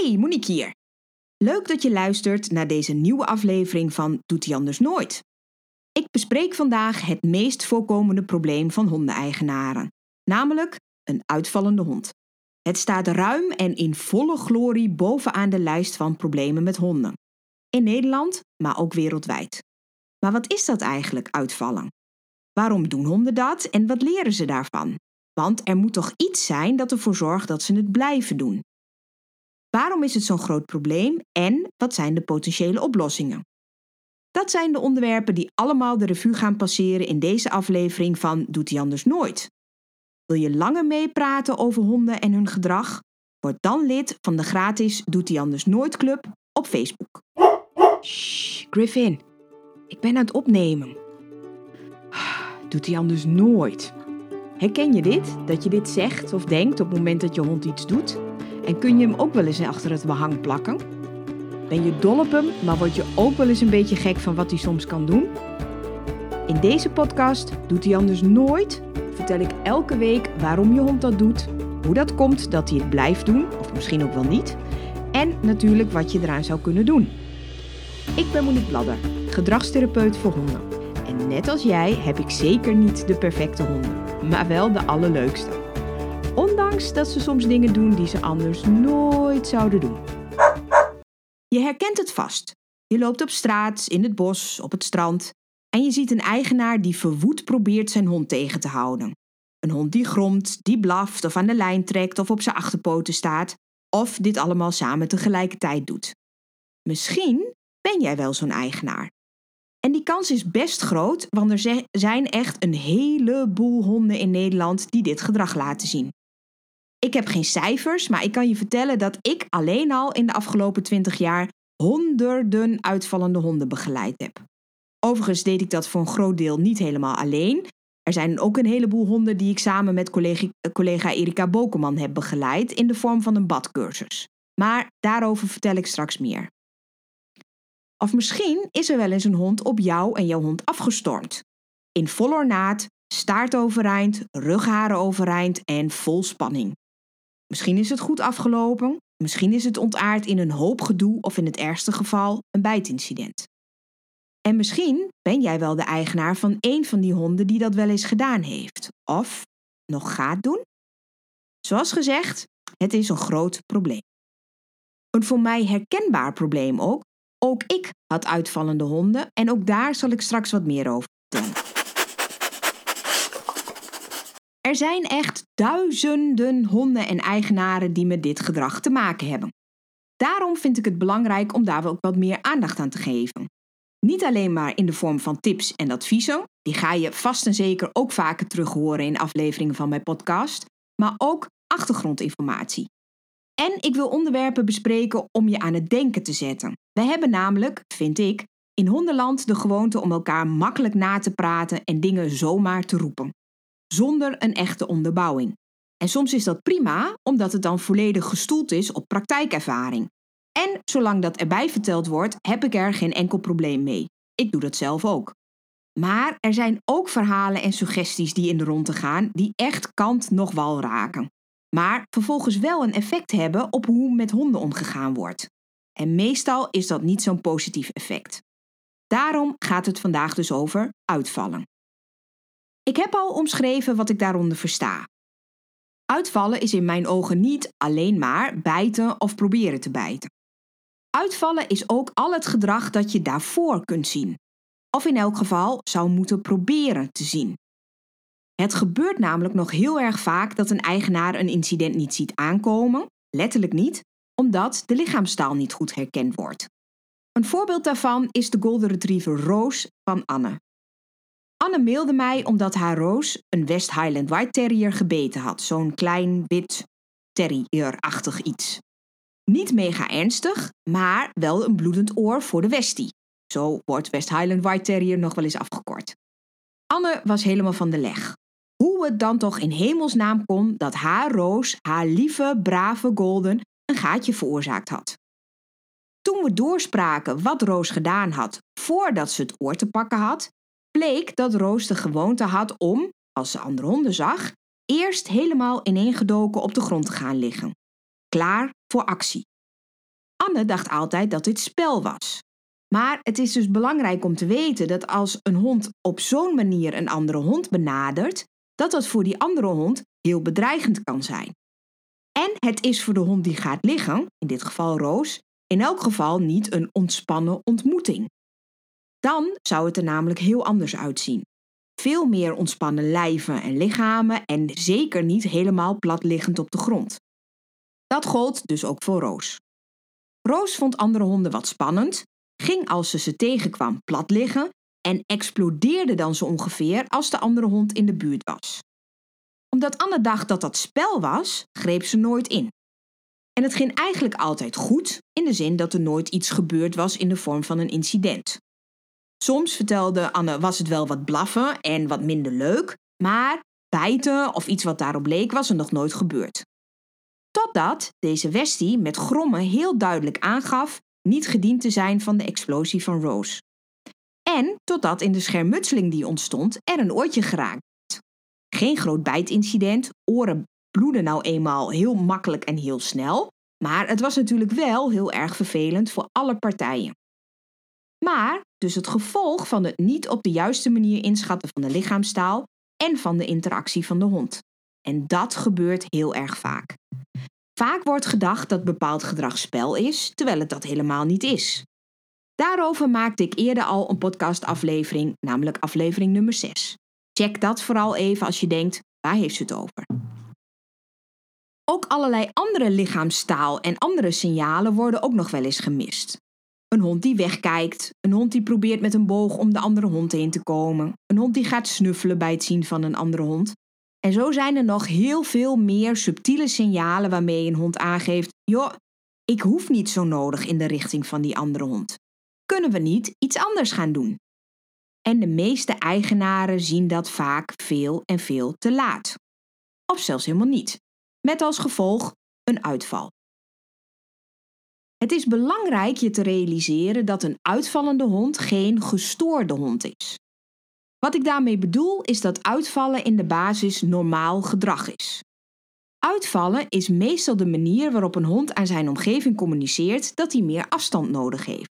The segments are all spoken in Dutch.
Hey, Monique hier. Leuk dat je luistert naar deze nieuwe aflevering van Doet hij anders nooit. Ik bespreek vandaag het meest voorkomende probleem van hondeneigenaren, namelijk een uitvallende hond. Het staat ruim en in volle glorie bovenaan de lijst van problemen met honden. In Nederland, maar ook wereldwijd. Maar wat is dat eigenlijk, uitvallen? Waarom doen honden dat en wat leren ze daarvan? Want er moet toch iets zijn dat ervoor zorgt dat ze het blijven doen. Waarom is het zo'n groot probleem en wat zijn de potentiële oplossingen? Dat zijn de onderwerpen die allemaal de revue gaan passeren in deze aflevering van Doet hij anders nooit. Wil je langer meepraten over honden en hun gedrag? Word dan lid van de gratis Doet hij anders nooit club op Facebook. Shh, Griffin, ik ben aan het opnemen. Doet hij anders nooit. Herken je dit? Dat je dit zegt of denkt op het moment dat je hond iets doet? En kun je hem ook wel eens achter het behang plakken? Ben je dol op hem, maar word je ook wel eens een beetje gek van wat hij soms kan doen? In deze podcast doet hij anders nooit. Vertel ik elke week waarom je hond dat doet, hoe dat komt dat hij het blijft doen, of misschien ook wel niet, en natuurlijk wat je eraan zou kunnen doen. Ik ben Monique Bladder, gedragstherapeut voor honden. En net als jij heb ik zeker niet de perfecte honden, maar wel de allerleukste. Ondanks dat ze soms dingen doen die ze anders nooit zouden doen. Je herkent het vast. Je loopt op straat, in het bos, op het strand en je ziet een eigenaar die verwoed probeert zijn hond tegen te houden. Een hond die gromt, die blaft of aan de lijn trekt of op zijn achterpoten staat, of dit allemaal samen tegelijkertijd doet. Misschien ben jij wel zo'n eigenaar. En die kans is best groot, want er zijn echt een heleboel honden in Nederland die dit gedrag laten zien. Ik heb geen cijfers, maar ik kan je vertellen dat ik alleen al in de afgelopen 20 jaar honderden uitvallende honden begeleid heb. Overigens deed ik dat voor een groot deel niet helemaal alleen. Er zijn ook een heleboel honden die ik samen met collega, collega Erika Bokeman heb begeleid in de vorm van een badcursus. Maar daarover vertel ik straks meer. Of misschien is er wel eens een hond op jou en jouw hond afgestormd. In vol ornaat, staart overeind, rugharen overeind en vol spanning. Misschien is het goed afgelopen, misschien is het ontaard in een hoop gedoe of in het ergste geval een bijtincident. En misschien ben jij wel de eigenaar van een van die honden die dat wel eens gedaan heeft of nog gaat doen. Zoals gezegd, het is een groot probleem. Een voor mij herkenbaar probleem ook. Ook ik had uitvallende honden en ook daar zal ik straks wat meer over vertellen. Er zijn echt duizenden honden en eigenaren die met dit gedrag te maken hebben. Daarom vind ik het belangrijk om daar ook wat meer aandacht aan te geven. Niet alleen maar in de vorm van tips en adviezen, die ga je vast en zeker ook vaker terug horen in afleveringen van mijn podcast, maar ook achtergrondinformatie. En ik wil onderwerpen bespreken om je aan het denken te zetten. We hebben namelijk, vind ik, in hondenland de gewoonte om elkaar makkelijk na te praten en dingen zomaar te roepen zonder een echte onderbouwing. En soms is dat prima, omdat het dan volledig gestoeld is op praktijkervaring. En zolang dat erbij verteld wordt, heb ik er geen enkel probleem mee. Ik doe dat zelf ook. Maar er zijn ook verhalen en suggesties die in de ronde gaan, die echt kant nog wal raken. Maar vervolgens wel een effect hebben op hoe met honden omgegaan wordt. En meestal is dat niet zo'n positief effect. Daarom gaat het vandaag dus over uitvallen. Ik heb al omschreven wat ik daaronder versta. Uitvallen is in mijn ogen niet alleen maar bijten of proberen te bijten. Uitvallen is ook al het gedrag dat je daarvoor kunt zien, of in elk geval zou moeten proberen te zien. Het gebeurt namelijk nog heel erg vaak dat een eigenaar een incident niet ziet aankomen, letterlijk niet, omdat de lichaamstaal niet goed herkend wordt. Een voorbeeld daarvan is de Golden Retriever Roos van Anne. Anne mailde mij omdat haar Roos een West Highland White Terrier gebeten had. Zo'n klein, wit, terrierachtig iets. Niet mega ernstig, maar wel een bloedend oor voor de Westie. Zo wordt West Highland White Terrier nog wel eens afgekort. Anne was helemaal van de leg. Hoe het dan toch in hemelsnaam kon dat haar Roos, haar lieve, brave Golden, een gaatje veroorzaakt had. Toen we doorspraken wat Roos gedaan had voordat ze het oor te pakken had, bleek dat Roos de gewoonte had om, als ze andere honden zag, eerst helemaal ineengedoken op de grond te gaan liggen. Klaar voor actie. Anne dacht altijd dat dit spel was. Maar het is dus belangrijk om te weten dat als een hond op zo'n manier een andere hond benadert, dat dat voor die andere hond heel bedreigend kan zijn. En het is voor de hond die gaat liggen, in dit geval Roos, in elk geval niet een ontspannen ontmoeting. Dan zou het er namelijk heel anders uitzien. Veel meer ontspannen lijven en lichamen en zeker niet helemaal plat liggend op de grond. Dat gold dus ook voor Roos. Roos vond andere honden wat spannend, ging als ze ze tegenkwam plat liggen en explodeerde dan zo ongeveer als de andere hond in de buurt was. Omdat Anne dacht dat dat spel was, greep ze nooit in. En het ging eigenlijk altijd goed, in de zin dat er nooit iets gebeurd was in de vorm van een incident. Soms vertelde Anne was het wel wat blaffen en wat minder leuk, maar bijten of iets wat daarop leek was er nog nooit gebeurd. Totdat deze Westie met grommen heel duidelijk aangaf niet gediend te zijn van de explosie van Rose. En totdat in de schermutseling die ontstond er een oortje geraakt. Geen groot bijtincident, oren bloeden nou eenmaal heel makkelijk en heel snel, maar het was natuurlijk wel heel erg vervelend voor alle partijen. Maar dus het gevolg van het niet op de juiste manier inschatten van de lichaamstaal en van de interactie van de hond. En dat gebeurt heel erg vaak. Vaak wordt gedacht dat bepaald gedrag spel is, terwijl het dat helemaal niet is. Daarover maakte ik eerder al een podcastaflevering, namelijk aflevering nummer 6. Check dat vooral even als je denkt, waar heeft ze het over? Ook allerlei andere lichaamstaal en andere signalen worden ook nog wel eens gemist. Een hond die wegkijkt, een hond die probeert met een boog om de andere hond heen te komen, een hond die gaat snuffelen bij het zien van een andere hond. En zo zijn er nog heel veel meer subtiele signalen waarmee een hond aangeeft: joh, ik hoef niet zo nodig in de richting van die andere hond. Kunnen we niet iets anders gaan doen? En de meeste eigenaren zien dat vaak veel en veel te laat. Of zelfs helemaal niet. Met als gevolg een uitval. Het is belangrijk je te realiseren dat een uitvallende hond geen gestoorde hond is. Wat ik daarmee bedoel is dat uitvallen in de basis normaal gedrag is. Uitvallen is meestal de manier waarop een hond aan zijn omgeving communiceert dat hij meer afstand nodig heeft.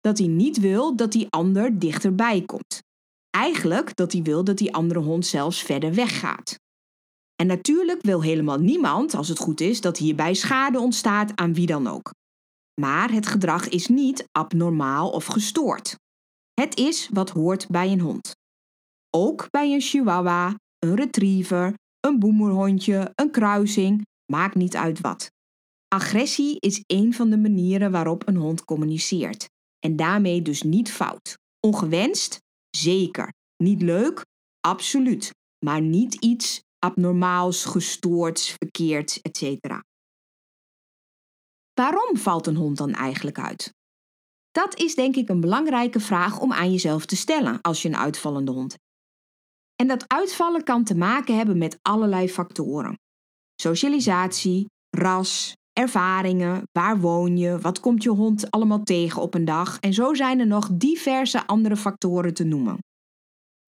Dat hij niet wil dat die ander dichterbij komt. Eigenlijk dat hij wil dat die andere hond zelfs verder weggaat. En natuurlijk wil helemaal niemand, als het goed is, dat hierbij schade ontstaat aan wie dan ook. Maar het gedrag is niet abnormaal of gestoord. Het is wat hoort bij een hond. Ook bij een chihuahua, een retriever, een boemerhondje, een kruising, maakt niet uit wat. Agressie is een van de manieren waarop een hond communiceert. En daarmee dus niet fout. Ongewenst? Zeker. Niet leuk? Absoluut. Maar niet iets abnormaals, gestoords, verkeerd, etc. Waarom valt een hond dan eigenlijk uit? Dat is denk ik een belangrijke vraag om aan jezelf te stellen als je een uitvallende hond hebt. En dat uitvallen kan te maken hebben met allerlei factoren. Socialisatie, ras, ervaringen, waar woon je, wat komt je hond allemaal tegen op een dag en zo zijn er nog diverse andere factoren te noemen.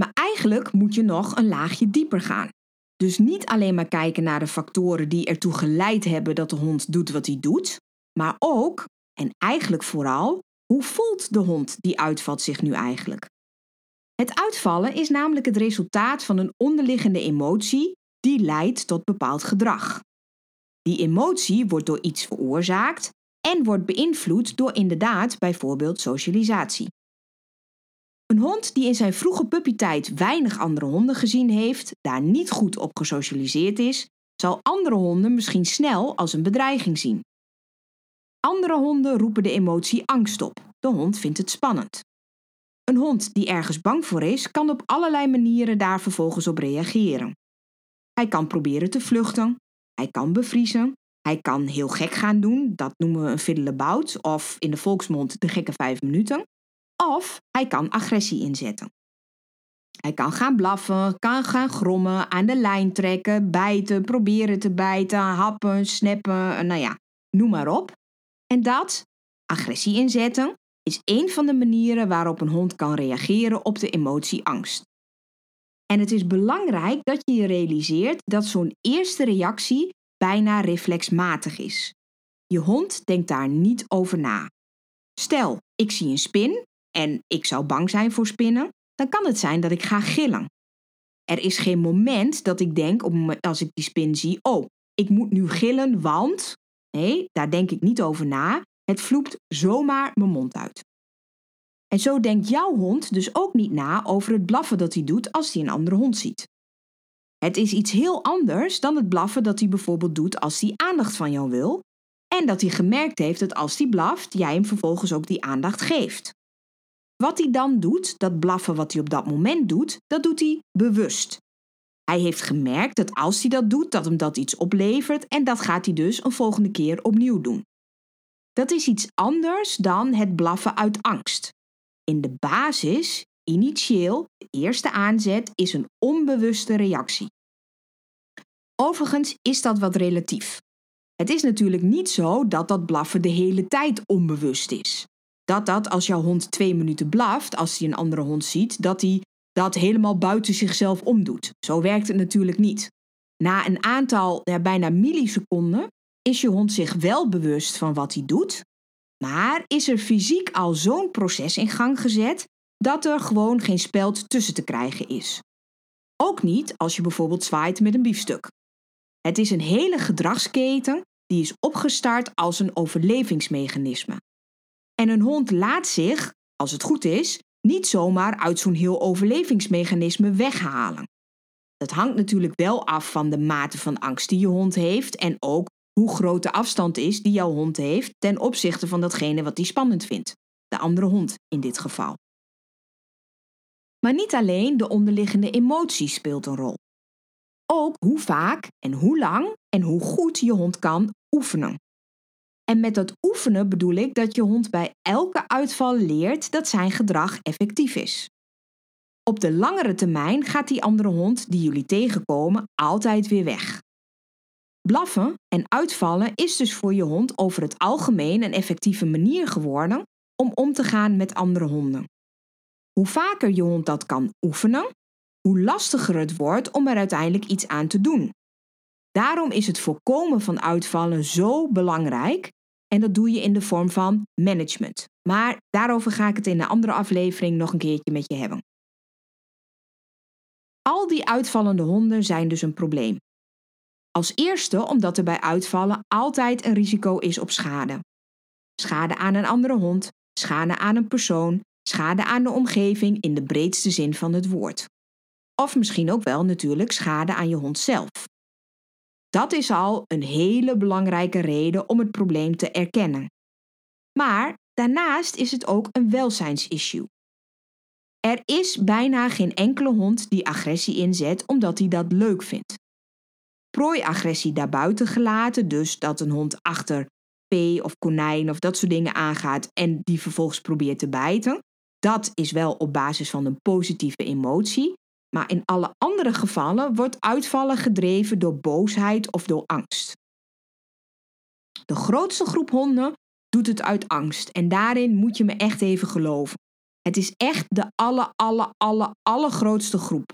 Maar eigenlijk moet je nog een laagje dieper gaan. Dus niet alleen maar kijken naar de factoren die ertoe geleid hebben dat de hond doet wat hij doet, maar ook, en eigenlijk vooral, hoe voelt de hond die uitvalt zich nu eigenlijk? Het uitvallen is namelijk het resultaat van een onderliggende emotie die leidt tot bepaald gedrag. Die emotie wordt door iets veroorzaakt en wordt beïnvloed door inderdaad bijvoorbeeld socialisatie. Een hond die in zijn vroege puppytijd weinig andere honden gezien heeft, daar niet goed op gesocialiseerd is, zal andere honden misschien snel als een bedreiging zien. Andere honden roepen de emotie angst op. De hond vindt het spannend. Een hond die ergens bang voor is, kan op allerlei manieren daar vervolgens op reageren. Hij kan proberen te vluchten, hij kan bevriezen, hij kan heel gek gaan doen, dat noemen we een fiddlebout, of in de volksmond de gekke vijf minuten. Of hij kan agressie inzetten. Hij kan gaan blaffen, kan gaan grommen, aan de lijn trekken, bijten, proberen te bijten, happen, snappen, nou ja, noem maar op. En dat, agressie inzetten, is een van de manieren waarop een hond kan reageren op de emotie angst. En het is belangrijk dat je je realiseert dat zo'n eerste reactie bijna reflexmatig is. Je hond denkt daar niet over na. Stel, ik zie een spin en ik zou bang zijn voor spinnen, dan kan het zijn dat ik ga gillen. Er is geen moment dat ik denk, als ik die spin zie, oh, ik moet nu gillen, want. Nee, daar denk ik niet over na. Het vloept zomaar mijn mond uit. En zo denkt jouw hond dus ook niet na over het blaffen dat hij doet als hij een andere hond ziet. Het is iets heel anders dan het blaffen dat hij bijvoorbeeld doet als hij aandacht van jou wil, en dat hij gemerkt heeft dat als hij blaft, jij hem vervolgens ook die aandacht geeft. Wat hij dan doet, dat blaffen wat hij op dat moment doet, dat doet hij bewust. Hij heeft gemerkt dat als hij dat doet, dat hem dat iets oplevert en dat gaat hij dus een volgende keer opnieuw doen. Dat is iets anders dan het blaffen uit angst. In de basis, initieel, de eerste aanzet is een onbewuste reactie. Overigens is dat wat relatief. Het is natuurlijk niet zo dat dat blaffen de hele tijd onbewust is. Dat dat als jouw hond twee minuten blaft, als hij een andere hond ziet, dat hij dat helemaal buiten zichzelf omdoet. Zo werkt het natuurlijk niet. Na een aantal, ja, bijna milliseconden, is je hond zich wel bewust van wat hij doet, maar is er fysiek al zo'n proces in gang gezet dat er gewoon geen speld tussen te krijgen is. Ook niet als je bijvoorbeeld zwaait met een biefstuk. Het is een hele gedragsketen die is opgestart als een overlevingsmechanisme. En een hond laat zich, als het goed is, niet zomaar uit zo'n heel overlevingsmechanisme weghalen. Dat hangt natuurlijk wel af van de mate van angst die je hond heeft en ook hoe groot de afstand is die jouw hond heeft ten opzichte van datgene wat hij spannend vindt, de andere hond in dit geval. Maar niet alleen de onderliggende emotie speelt een rol. Ook hoe vaak en hoe lang en hoe goed je hond kan oefenen. En met dat oefenen bedoel ik dat je hond bij elke uitval leert dat zijn gedrag effectief is. Op de langere termijn gaat die andere hond die jullie tegenkomen altijd weer weg. Blaffen en uitvallen is dus voor je hond over het algemeen een effectieve manier geworden om om te gaan met andere honden. Hoe vaker je hond dat kan oefenen, hoe lastiger het wordt om er uiteindelijk iets aan te doen. Daarom is het voorkomen van uitvallen zo belangrijk en dat doe je in de vorm van management. Maar daarover ga ik het in een andere aflevering nog een keertje met je hebben. Al die uitvallende honden zijn dus een probleem. Als eerste omdat er bij uitvallen altijd een risico is op schade. Schade aan een andere hond, schade aan een persoon, schade aan de omgeving in de breedste zin van het woord. Of misschien ook wel natuurlijk schade aan je hond zelf. Dat is al een hele belangrijke reden om het probleem te erkennen. Maar daarnaast is het ook een welzijnsissue. Er is bijna geen enkele hond die agressie inzet omdat hij dat leuk vindt. Prooiagressie daarbuiten gelaten, dus dat een hond achter P of konijn of dat soort dingen aangaat en die vervolgens probeert te bijten, dat is wel op basis van een positieve emotie. Maar in alle andere gevallen wordt uitvallen gedreven door boosheid of door angst. De grootste groep honden doet het uit angst en daarin moet je me echt even geloven. Het is echt de alle, alle, alle, allergrootste groep.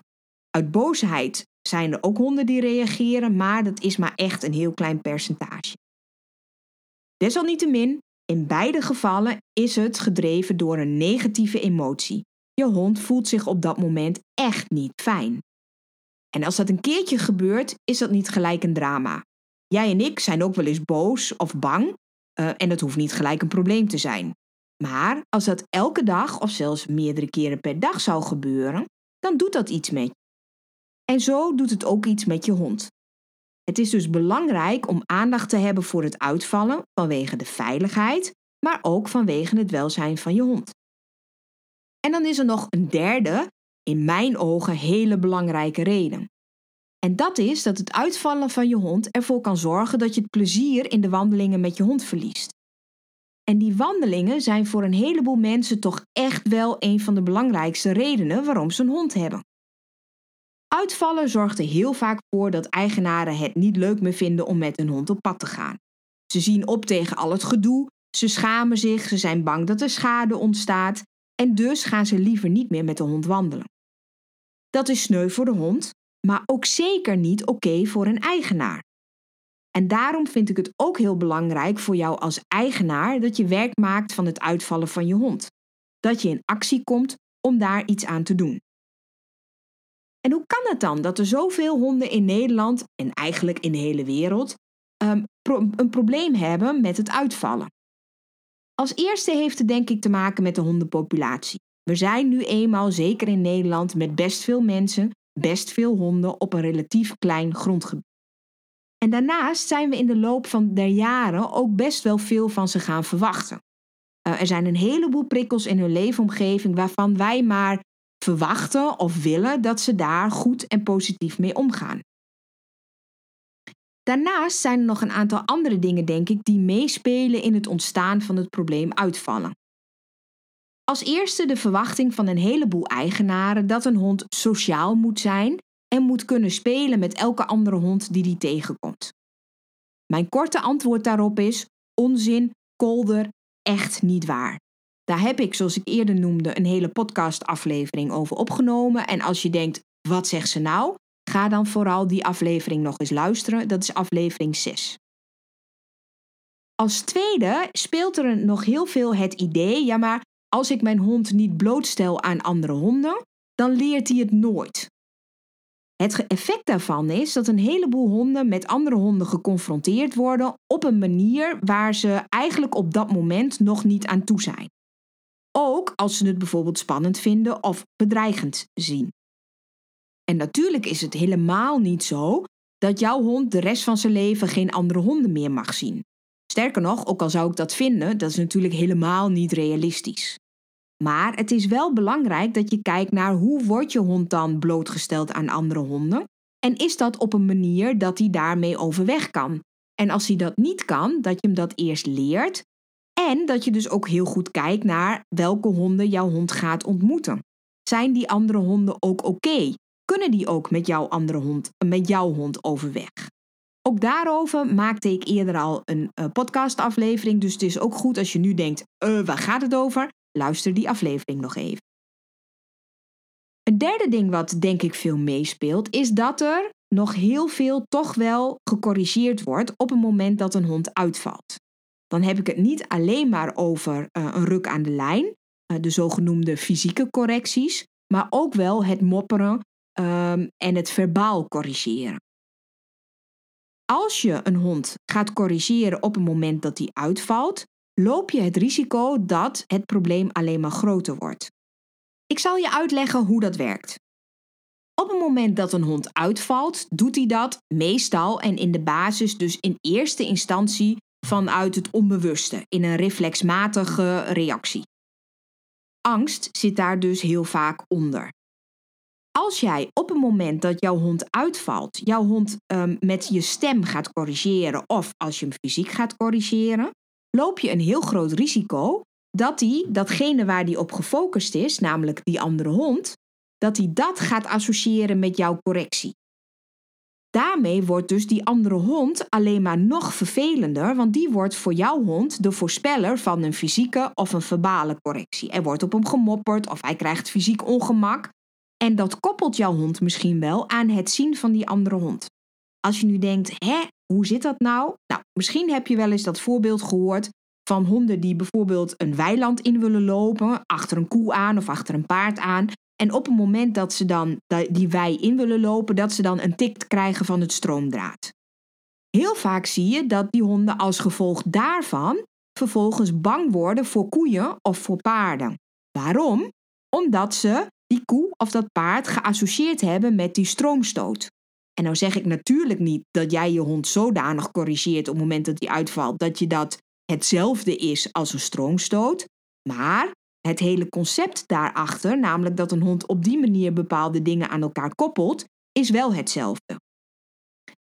Uit boosheid zijn er ook honden die reageren, maar dat is maar echt een heel klein percentage. Desalniettemin, in beide gevallen is het gedreven door een negatieve emotie. Je hond voelt zich op dat moment echt niet fijn. En als dat een keertje gebeurt, is dat niet gelijk een drama. Jij en ik zijn ook wel eens boos of bang, uh, en dat hoeft niet gelijk een probleem te zijn. Maar als dat elke dag of zelfs meerdere keren per dag zou gebeuren, dan doet dat iets met je. En zo doet het ook iets met je hond. Het is dus belangrijk om aandacht te hebben voor het uitvallen vanwege de veiligheid, maar ook vanwege het welzijn van je hond. En dan is er nog een derde, in mijn ogen hele belangrijke reden. En dat is dat het uitvallen van je hond ervoor kan zorgen dat je het plezier in de wandelingen met je hond verliest. En die wandelingen zijn voor een heleboel mensen toch echt wel een van de belangrijkste redenen waarom ze een hond hebben. Uitvallen zorgt er heel vaak voor dat eigenaren het niet leuk meer vinden om met een hond op pad te gaan. Ze zien op tegen al het gedoe, ze schamen zich, ze zijn bang dat er schade ontstaat en dus gaan ze liever niet meer met de hond wandelen. Dat is sneu voor de hond, maar ook zeker niet oké voor een eigenaar. En daarom vind ik het ook heel belangrijk voor jou als eigenaar dat je werk maakt van het uitvallen van je hond. Dat je in actie komt om daar iets aan te doen. En hoe kan het dan dat er zoveel honden in Nederland en eigenlijk in de hele wereld um, een probleem hebben met het uitvallen? Als eerste heeft het denk ik te maken met de hondenpopulatie. We zijn nu eenmaal, zeker in Nederland, met best veel mensen, best veel honden op een relatief klein grondgebied. En daarnaast zijn we in de loop van der jaren ook best wel veel van ze gaan verwachten. Uh, er zijn een heleboel prikkels in hun leefomgeving waarvan wij maar verwachten of willen dat ze daar goed en positief mee omgaan. Daarnaast zijn er nog een aantal andere dingen, denk ik, die meespelen in het ontstaan van het probleem uitvallen. Als eerste de verwachting van een heleboel eigenaren dat een hond sociaal moet zijn en moet kunnen spelen met elke andere hond die die tegenkomt. Mijn korte antwoord daarop is: onzin, kolder, echt niet waar. Daar heb ik, zoals ik eerder noemde, een hele podcastaflevering over opgenomen. En als je denkt, wat zegt ze nou? Ga dan vooral die aflevering nog eens luisteren. Dat is aflevering 6. Als tweede speelt er nog heel veel het idee, ja maar als ik mijn hond niet blootstel aan andere honden, dan leert hij het nooit. Het effect daarvan is dat een heleboel honden met andere honden geconfronteerd worden op een manier waar ze eigenlijk op dat moment nog niet aan toe zijn. Ook als ze het bijvoorbeeld spannend vinden of bedreigend zien. En natuurlijk is het helemaal niet zo dat jouw hond de rest van zijn leven geen andere honden meer mag zien. Sterker nog, ook al zou ik dat vinden, dat is natuurlijk helemaal niet realistisch. Maar het is wel belangrijk dat je kijkt naar hoe wordt je hond dan blootgesteld aan andere honden en is dat op een manier dat hij daarmee overweg kan. En als hij dat niet kan, dat je hem dat eerst leert en dat je dus ook heel goed kijkt naar welke honden jouw hond gaat ontmoeten. Zijn die andere honden ook oké? Kunnen die ook met jouw andere hond, met jouw hond overweg? Ook daarover maakte ik eerder al een uh, podcastaflevering. Dus het is ook goed als je nu denkt: uh, waar gaat het over? Luister die aflevering nog even. Een derde ding wat denk ik veel meespeelt, is dat er nog heel veel toch wel gecorrigeerd wordt op het moment dat een hond uitvalt. Dan heb ik het niet alleen maar over uh, een ruk aan de lijn, de zogenoemde fysieke correcties, maar ook wel het mopperen um, en het verbaal corrigeren. Als je een hond gaat corrigeren op het moment dat hij uitvalt, loop je het risico dat het probleem alleen maar groter wordt. Ik zal je uitleggen hoe dat werkt. Op het moment dat een hond uitvalt, doet hij dat meestal en in de basis dus in eerste instantie vanuit het onbewuste, in een reflexmatige reactie. Angst zit daar dus heel vaak onder. Als jij op het moment dat jouw hond uitvalt, jouw hond um, met je stem gaat corrigeren of als je hem fysiek gaat corrigeren, loop je een heel groot risico dat hij datgene waar hij op gefocust is, namelijk die andere hond, dat hij dat gaat associëren met jouw correctie. Daarmee wordt dus die andere hond alleen maar nog vervelender, want die wordt voor jouw hond de voorspeller van een fysieke of een verbale correctie. Er wordt op hem gemopperd of hij krijgt fysiek ongemak. En dat koppelt jouw hond misschien wel aan het zien van die andere hond. Als je nu denkt, hè, hoe zit dat nou? Nou, misschien heb je wel eens dat voorbeeld gehoord van honden die bijvoorbeeld een weiland in willen lopen, achter een koe aan of achter een paard aan. En op het moment dat ze dan die wei in willen lopen, dat ze dan een tik krijgen van het stroomdraad. Heel vaak zie je dat die honden als gevolg daarvan vervolgens bang worden voor koeien of voor paarden. Waarom? Omdat ze die koe of dat paard geassocieerd hebben met die stroomstoot. En nou zeg ik natuurlijk niet dat jij je hond zodanig corrigeert op het moment dat hij uitvalt dat je dat hetzelfde is als een stroomstoot, maar het hele concept daarachter, namelijk dat een hond op die manier bepaalde dingen aan elkaar koppelt, is wel hetzelfde.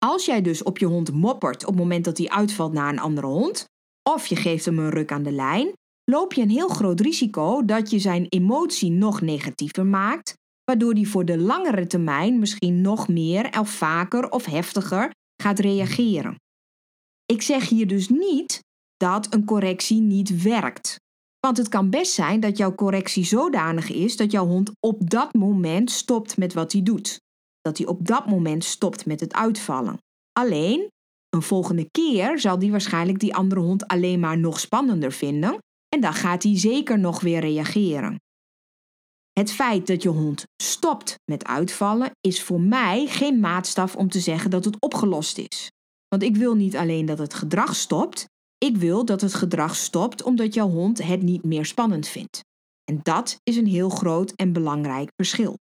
Als jij dus op je hond moppert op het moment dat hij uitvalt naar een andere hond, of je geeft hem een ruk aan de lijn, loop je een heel groot risico dat je zijn emotie nog negatiever maakt, waardoor hij voor de langere termijn misschien nog meer of vaker of heftiger gaat reageren. Ik zeg hier dus niet dat een correctie niet werkt. Want het kan best zijn dat jouw correctie zodanig is dat jouw hond op dat moment stopt met wat hij doet. Dat hij op dat moment stopt met het uitvallen. Alleen, Een volgende keer zal die waarschijnlijk die andere hond alleen maar nog spannender vinden en dan gaat hij zeker nog weer reageren. Het feit dat je hond stopt met uitvallen is voor mij geen maatstaf om te zeggen dat het opgelost is. Want ik wil niet alleen dat het gedrag stopt, ik wil dat het gedrag stopt omdat jouw hond het niet meer spannend vindt. En dat is een heel groot en belangrijk verschil.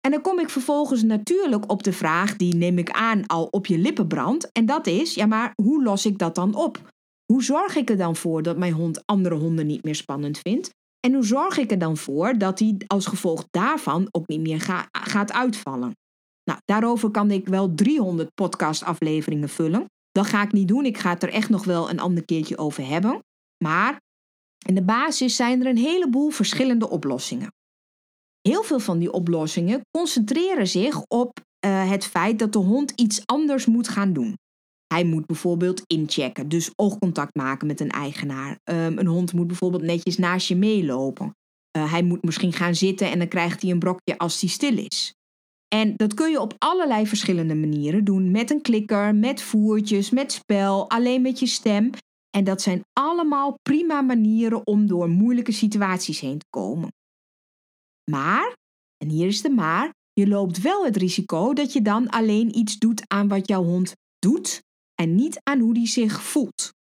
En dan kom ik vervolgens natuurlijk op de vraag die neem ik aan al op je lippen brandt. En dat is, ja maar hoe los ik dat dan op? Hoe zorg ik er dan voor dat mijn hond andere honden niet meer spannend vindt? En hoe zorg ik er dan voor dat hij als gevolg daarvan ook niet meer gaat uitvallen? Nou, daarover kan ik wel 300 podcastafleveringen vullen. Dat ga ik niet doen. Ik ga het er echt nog wel een ander keertje over hebben. Maar in de basis zijn er een heleboel verschillende oplossingen. Heel veel van die oplossingen concentreren zich op uh, het feit dat de hond iets anders moet gaan doen. Hij moet bijvoorbeeld inchecken, dus oogcontact maken met een eigenaar. Um, een hond moet bijvoorbeeld netjes naast je meelopen. Uh, hij moet misschien gaan zitten en dan krijgt hij een brokje als hij stil is. En dat kun je op allerlei verschillende manieren doen. Met een klikker, met voertjes, met spel, alleen met je stem. En dat zijn allemaal prima manieren om door moeilijke situaties heen te komen. Maar, en hier is de maar, je loopt wel het risico dat je dan alleen iets doet aan wat jouw hond doet en niet aan hoe die zich voelt.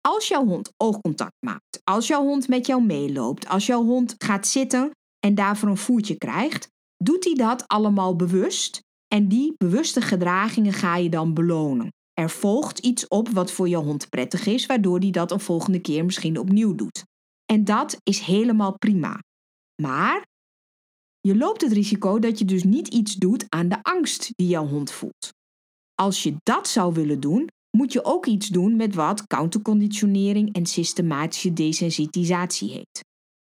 Als jouw hond oogcontact maakt, als jouw hond met jou meeloopt, als jouw hond gaat zitten en daarvoor een voertje krijgt, doet hij dat allemaal bewust en die bewuste gedragingen ga je dan belonen. Er volgt iets op wat voor je hond prettig is, waardoor hij dat een volgende keer misschien opnieuw doet. En dat is helemaal prima. Maar je loopt het risico dat je dus niet iets doet aan de angst die jouw hond voelt. Als je dat zou willen doen, moet je ook iets doen met wat counterconditionering en systematische desensitisatie heet.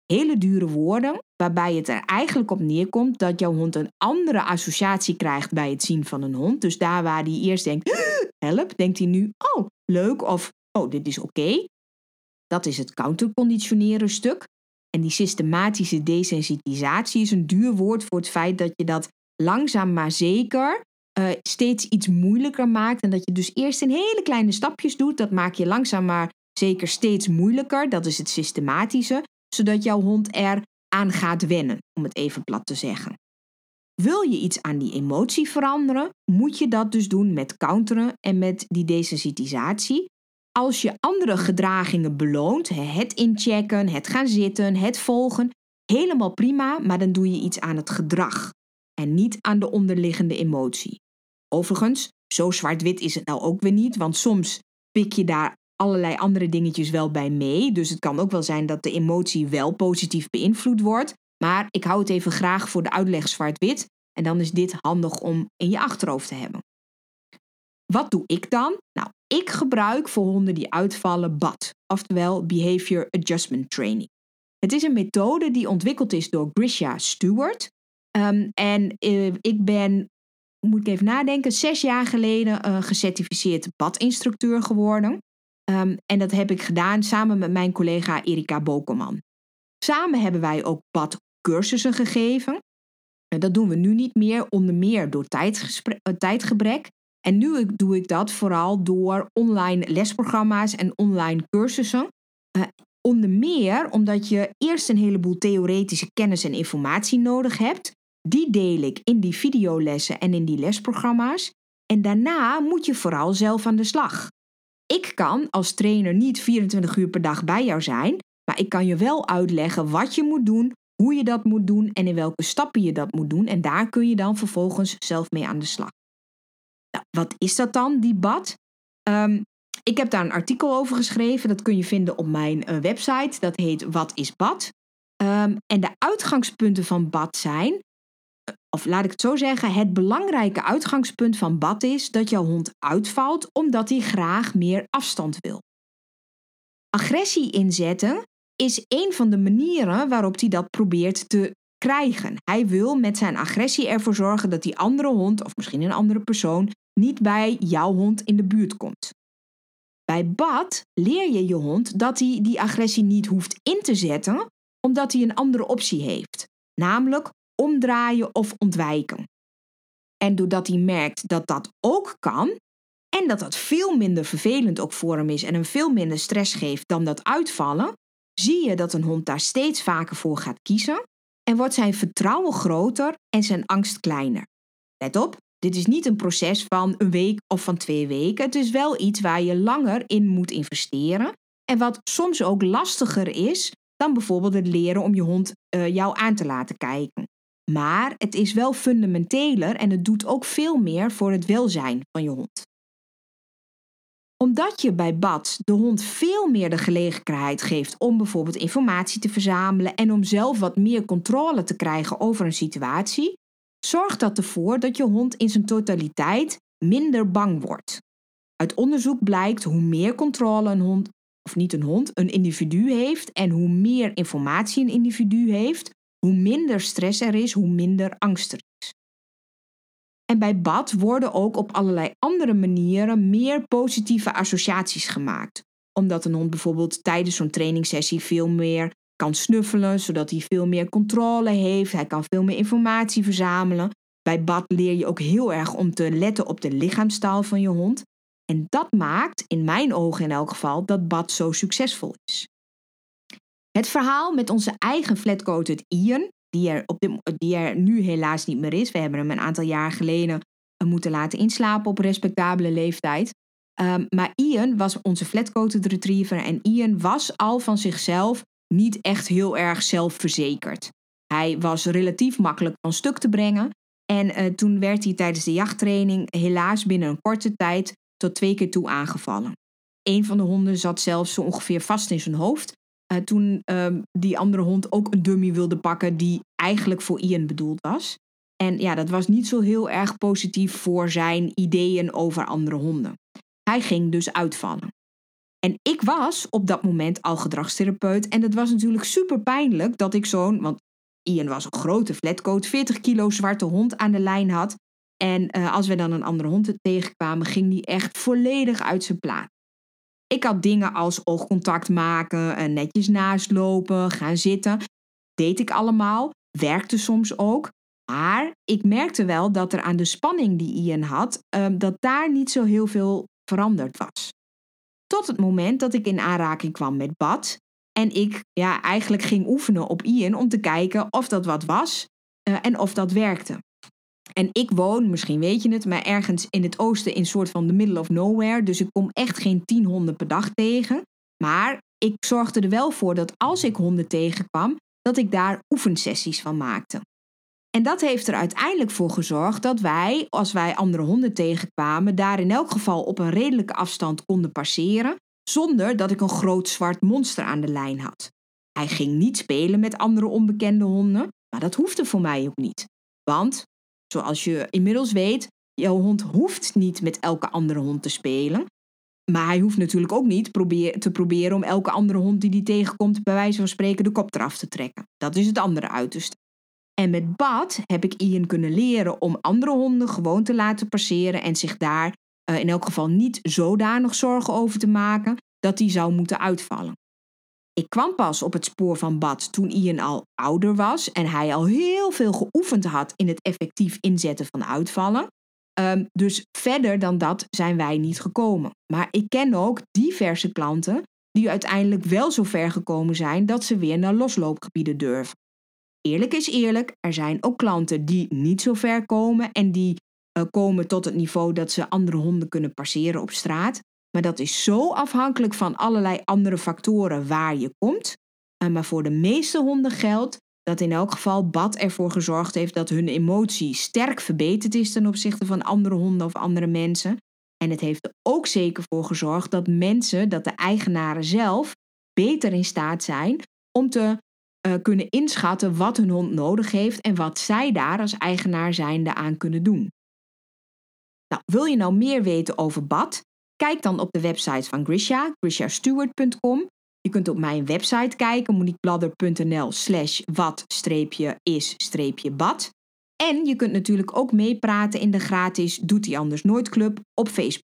Hele dure woorden, waarbij het er eigenlijk op neerkomt dat jouw hond een andere associatie krijgt bij het zien van een hond. Dus daar waar hij eerst denkt, help, denkt hij nu, oh, leuk of oh, dit is oké. Dat is het counterconditioneren stuk. En die systematische desensitisatie is een duur woord voor het feit dat je dat langzaam maar zeker uh, steeds iets moeilijker maakt. En dat je dus eerst in hele kleine stapjes doet. Dat maak je langzaam maar zeker steeds moeilijker. Dat is het systematische. Zodat jouw hond er aan gaat wennen, om het even plat te zeggen. Wil je iets aan die emotie veranderen, moet je dat dus doen met counteren en met die desensitisatie. Als je andere gedragingen beloont, het inchecken, het gaan zitten, het volgen, helemaal prima, maar dan doe je iets aan het gedrag en niet aan de onderliggende emotie. Overigens, zo zwart-wit is het nou ook weer niet, want soms pik je daar allerlei andere dingetjes wel bij mee. Dus het kan ook wel zijn dat de emotie wel positief beïnvloed wordt. Maar ik hou het even graag voor de uitleg zwart-wit. En dan is dit handig om in je achterhoofd te hebben. Wat doe ik dan? Nou, ik gebruik voor honden die uitvallen BAT, oftewel Behavior Adjustment Training. Het is een methode die ontwikkeld is door Grisha Stewart. Um, en uh, ik ben moet ik even nadenken, zes jaar geleden een gecertificeerd badinstructeur geworden. Um, en dat heb ik gedaan samen met mijn collega Erika Bokelman. Samen hebben wij ook badcursussen gegeven. En dat doen we nu niet meer, onder meer door eh, tijdgebrek. En nu doe ik dat vooral door online lesprogramma's en online cursussen. Uh, onder meer omdat je eerst een heleboel theoretische kennis en informatie nodig hebt die deel ik in die videolessen en in die lesprogramma's. En daarna moet je vooral zelf aan de slag. Ik kan als trainer niet 24 uur per dag bij jou zijn, maar ik kan je wel uitleggen wat je moet doen, hoe je dat moet doen en in welke stappen je dat moet doen. En daar kun je dan vervolgens zelf mee aan de slag. Nou, wat is dat dan, die bad? Um, ik heb daar een artikel over geschreven. Dat kun je vinden op mijn uh, website. Dat heet Wat is bad? Um, en de uitgangspunten van bad zijn of laat ik het zo zeggen, het belangrijke uitgangspunt van bad is dat jouw hond uitvalt omdat hij graag meer afstand wil. Agressie inzetten is een van de manieren waarop hij dat probeert te krijgen. Hij wil met zijn agressie ervoor zorgen dat die andere hond, of misschien een andere persoon, niet bij jouw hond in de buurt komt. Bij bad leer je je hond dat hij die agressie niet hoeft in te zetten, omdat hij een andere optie heeft. Namelijk omdraaien of ontwijken. En doordat hij merkt dat dat ook kan en dat dat veel minder vervelend ook voor hem is en hem veel minder stress geeft dan dat uitvallen, zie je dat een hond daar steeds vaker voor gaat kiezen en wordt zijn vertrouwen groter en zijn angst kleiner. Let op, dit is niet een proces van een week of van twee weken. Het is wel iets waar je langer in moet investeren en wat soms ook lastiger is dan bijvoorbeeld het leren om je hond uh, jou aan te laten kijken. Maar het is wel fundamenteler en het doet ook veel meer voor het welzijn van je hond. Omdat je bij bad de hond veel meer de gelegenheid geeft om bijvoorbeeld informatie te verzamelen en om zelf wat meer controle te krijgen over een situatie, zorgt dat ervoor dat je hond in zijn totaliteit minder bang wordt. Uit onderzoek blijkt hoe meer controle een hond, of niet een hond, een individu heeft en hoe meer informatie een individu heeft, hoe minder stress er is, hoe minder angst er is. En bij bad worden ook op allerlei andere manieren meer positieve associaties gemaakt. Omdat een hond bijvoorbeeld tijdens zo'n trainingssessie veel meer kan snuffelen, zodat hij veel meer controle heeft. Hij kan veel meer informatie verzamelen. Bij bad leer je ook heel erg om te letten op de lichaamstaal van je hond. En dat maakt, in mijn ogen in elk geval, dat bad zo succesvol is. Het verhaal met onze eigen flatcoated Ian, die er, op die er nu helaas niet meer is. We hebben hem een aantal jaar geleden eh, moeten laten inslapen op respectabele leeftijd. Um, maar Ian was onze flatcoated retriever en Ian was al van zichzelf niet echt heel erg zelfverzekerd. Hij was relatief makkelijk van stuk te brengen en uh, toen werd hij tijdens de jachttraining helaas binnen een korte tijd tot twee keer toe aangevallen. Een van de honden zat zelfs zo ongeveer vast in zijn hoofd uh, toen uh, die andere hond ook een dummy wilde pakken die eigenlijk voor Ian bedoeld was. En ja, dat was niet zo heel erg positief voor zijn ideeën over andere honden. Hij ging dus uitvallen. En ik was op dat moment al gedragstherapeut en het was natuurlijk super pijnlijk dat ik zo'n, want Ian was een grote flatcoat, 40 kilo zwarte hond aan de lijn had. En uh, als we dan een andere hond tegenkwamen, ging die echt volledig uit zijn plaat. Ik had dingen als oogcontact maken, en netjes naast lopen, gaan zitten. Deed ik allemaal, werkte soms ook. Maar ik merkte wel dat er aan de spanning die Ian had, uh, dat daar niet zo heel veel veranderd was. Tot het moment dat ik in aanraking kwam met Bad. En ik ja, eigenlijk ging oefenen op Ian om te kijken of dat wat was uh, en of dat werkte. En ik woon, misschien weet je het, maar ergens in het oosten in soort van the middle of nowhere. Dus ik kom echt geen tien honden per dag tegen. Maar ik zorgde er wel voor dat als ik honden tegenkwam, dat ik daar oefensessies van maakte. En dat heeft er uiteindelijk voor gezorgd dat wij, als wij andere honden tegenkwamen, daar in elk geval op een redelijke afstand konden passeren, zonder dat ik een groot zwart monster aan de lijn had. Hij ging niet spelen met andere onbekende honden, maar dat hoefde voor mij ook niet. Want Zoals je inmiddels weet, jouw hond hoeft niet met elke andere hond te spelen. Maar hij hoeft natuurlijk ook niet te proberen om elke andere hond die hij tegenkomt, bij wijze van spreken, de kop eraf te trekken. Dat is het andere uiterste. En met Bad heb ik Ian kunnen leren om andere honden gewoon te laten passeren en zich daar uh, in elk geval niet zodanig zorgen over te maken dat hij zou moeten uitvallen. Ik kwam pas op het spoor van Bad toen Ian al ouder was en hij al heel veel geoefend had in het effectief inzetten van uitvallen. Um, dus verder dan dat zijn wij niet gekomen. Maar ik ken ook diverse klanten die uiteindelijk wel zo ver gekomen zijn dat ze weer naar losloopgebieden durven. Eerlijk is eerlijk, er zijn ook klanten die niet zo ver komen en die uh, komen tot het niveau dat ze andere honden kunnen passeren op straat. Maar dat is zo afhankelijk van allerlei andere factoren waar je komt. Maar voor de meeste honden geldt dat in elk geval Bad ervoor gezorgd heeft dat hun emotie sterk verbeterd is ten opzichte van andere honden of andere mensen. En het heeft er ook zeker voor gezorgd dat mensen, dat de eigenaren zelf, beter in staat zijn om te uh, kunnen inschatten wat hun hond nodig heeft en wat zij daar als eigenaar zijnde aan kunnen doen. Nou, wil je nou meer weten over Bad? Kijk dan op de website van Grisha, grishastewart.com. Je kunt op mijn website kijken, moniquebladder.nl slash wat-is-bad. En je kunt natuurlijk ook meepraten in de gratis Doet hij anders nooit club op Facebook.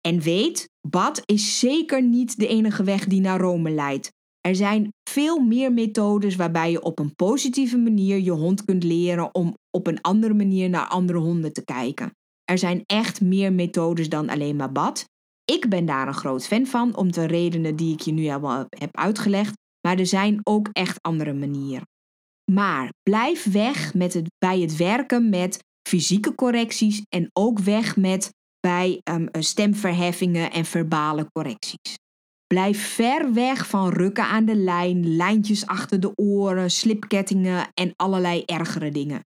En weet, bad is zeker niet de enige weg die naar Rome leidt. Er zijn veel meer methodes waarbij je op een positieve manier je hond kunt leren om op een andere manier naar andere honden te kijken. Er zijn echt meer methodes dan alleen maar bad. Ik ben daar een groot fan van, om de redenen die ik je nu al heb uitgelegd. Maar er zijn ook echt andere manieren. Maar blijf weg met het, bij het werken met fysieke correcties en ook weg met bij um, stemverheffingen en verbale correcties. Blijf ver weg van rukken aan de lijn, lijntjes achter de oren, slipkettingen en allerlei ergere dingen.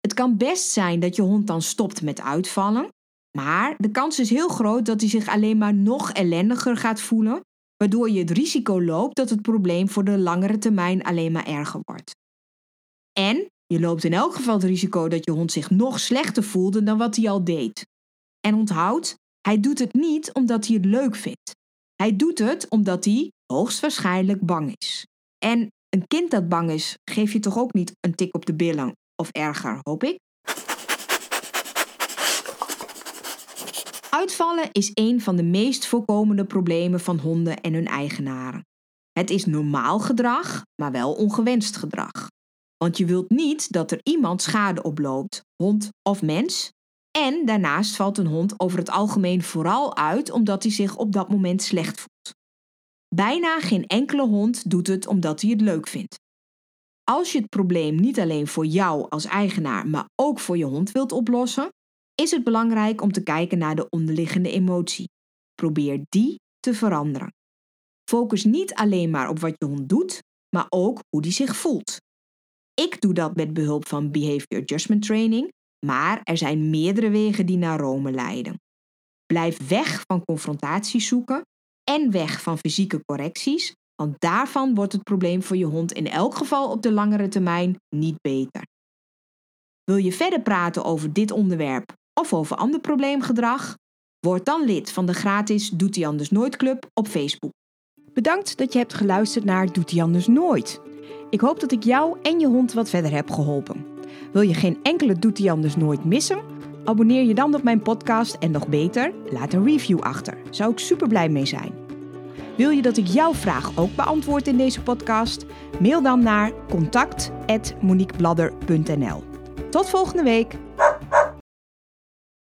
Het kan best zijn dat je hond dan stopt met uitvallen, maar de kans is heel groot dat hij zich alleen maar nog ellendiger gaat voelen, waardoor je het risico loopt dat het probleem voor de langere termijn alleen maar erger wordt. En je loopt in elk geval het risico dat je hond zich nog slechter voelde dan wat hij al deed. En onthoud, hij doet het niet omdat hij het leuk vindt. Hij doet het omdat hij hoogstwaarschijnlijk bang is. En een kind dat bang is, geef je toch ook niet een tik op de billen of erger, hoop ik? Uitvallen is een van de meest voorkomende problemen van honden en hun eigenaren. Het is normaal gedrag, maar wel ongewenst gedrag. Want je wilt niet dat er iemand schade oploopt, hond of mens. En daarnaast valt een hond over het algemeen vooral uit omdat hij zich op dat moment slecht voelt. Bijna geen enkele hond doet het omdat hij het leuk vindt. Als je het probleem niet alleen voor jou als eigenaar, maar ook voor je hond wilt oplossen, is het belangrijk om te kijken naar de onderliggende emotie. Probeer die te veranderen. Focus niet alleen maar op wat je hond doet, maar ook hoe die zich voelt. Ik doe dat met behulp van Behavior Adjustment Training, maar er zijn meerdere wegen die naar Rome leiden. Blijf weg van confrontaties zoeken en weg van fysieke correcties, want daarvan wordt het probleem voor je hond in elk geval op de langere termijn niet beter. Wil je verder praten over dit onderwerp of over ander probleemgedrag? Word dan lid van de gratis Doet hij anders nooit club op Facebook. Bedankt dat je hebt geluisterd naar Doet hij anders nooit. Ik hoop dat ik jou en je hond wat verder heb geholpen. Wil je geen enkele Doet hij anders nooit missen? Abonneer je dan op mijn podcast en nog beter, laat een review achter. Zou ik super blij mee zijn. Wil je dat ik jouw vraag ook beantwoord in deze podcast? Mail dan naar contact@moniquebladder.nl. Tot volgende week.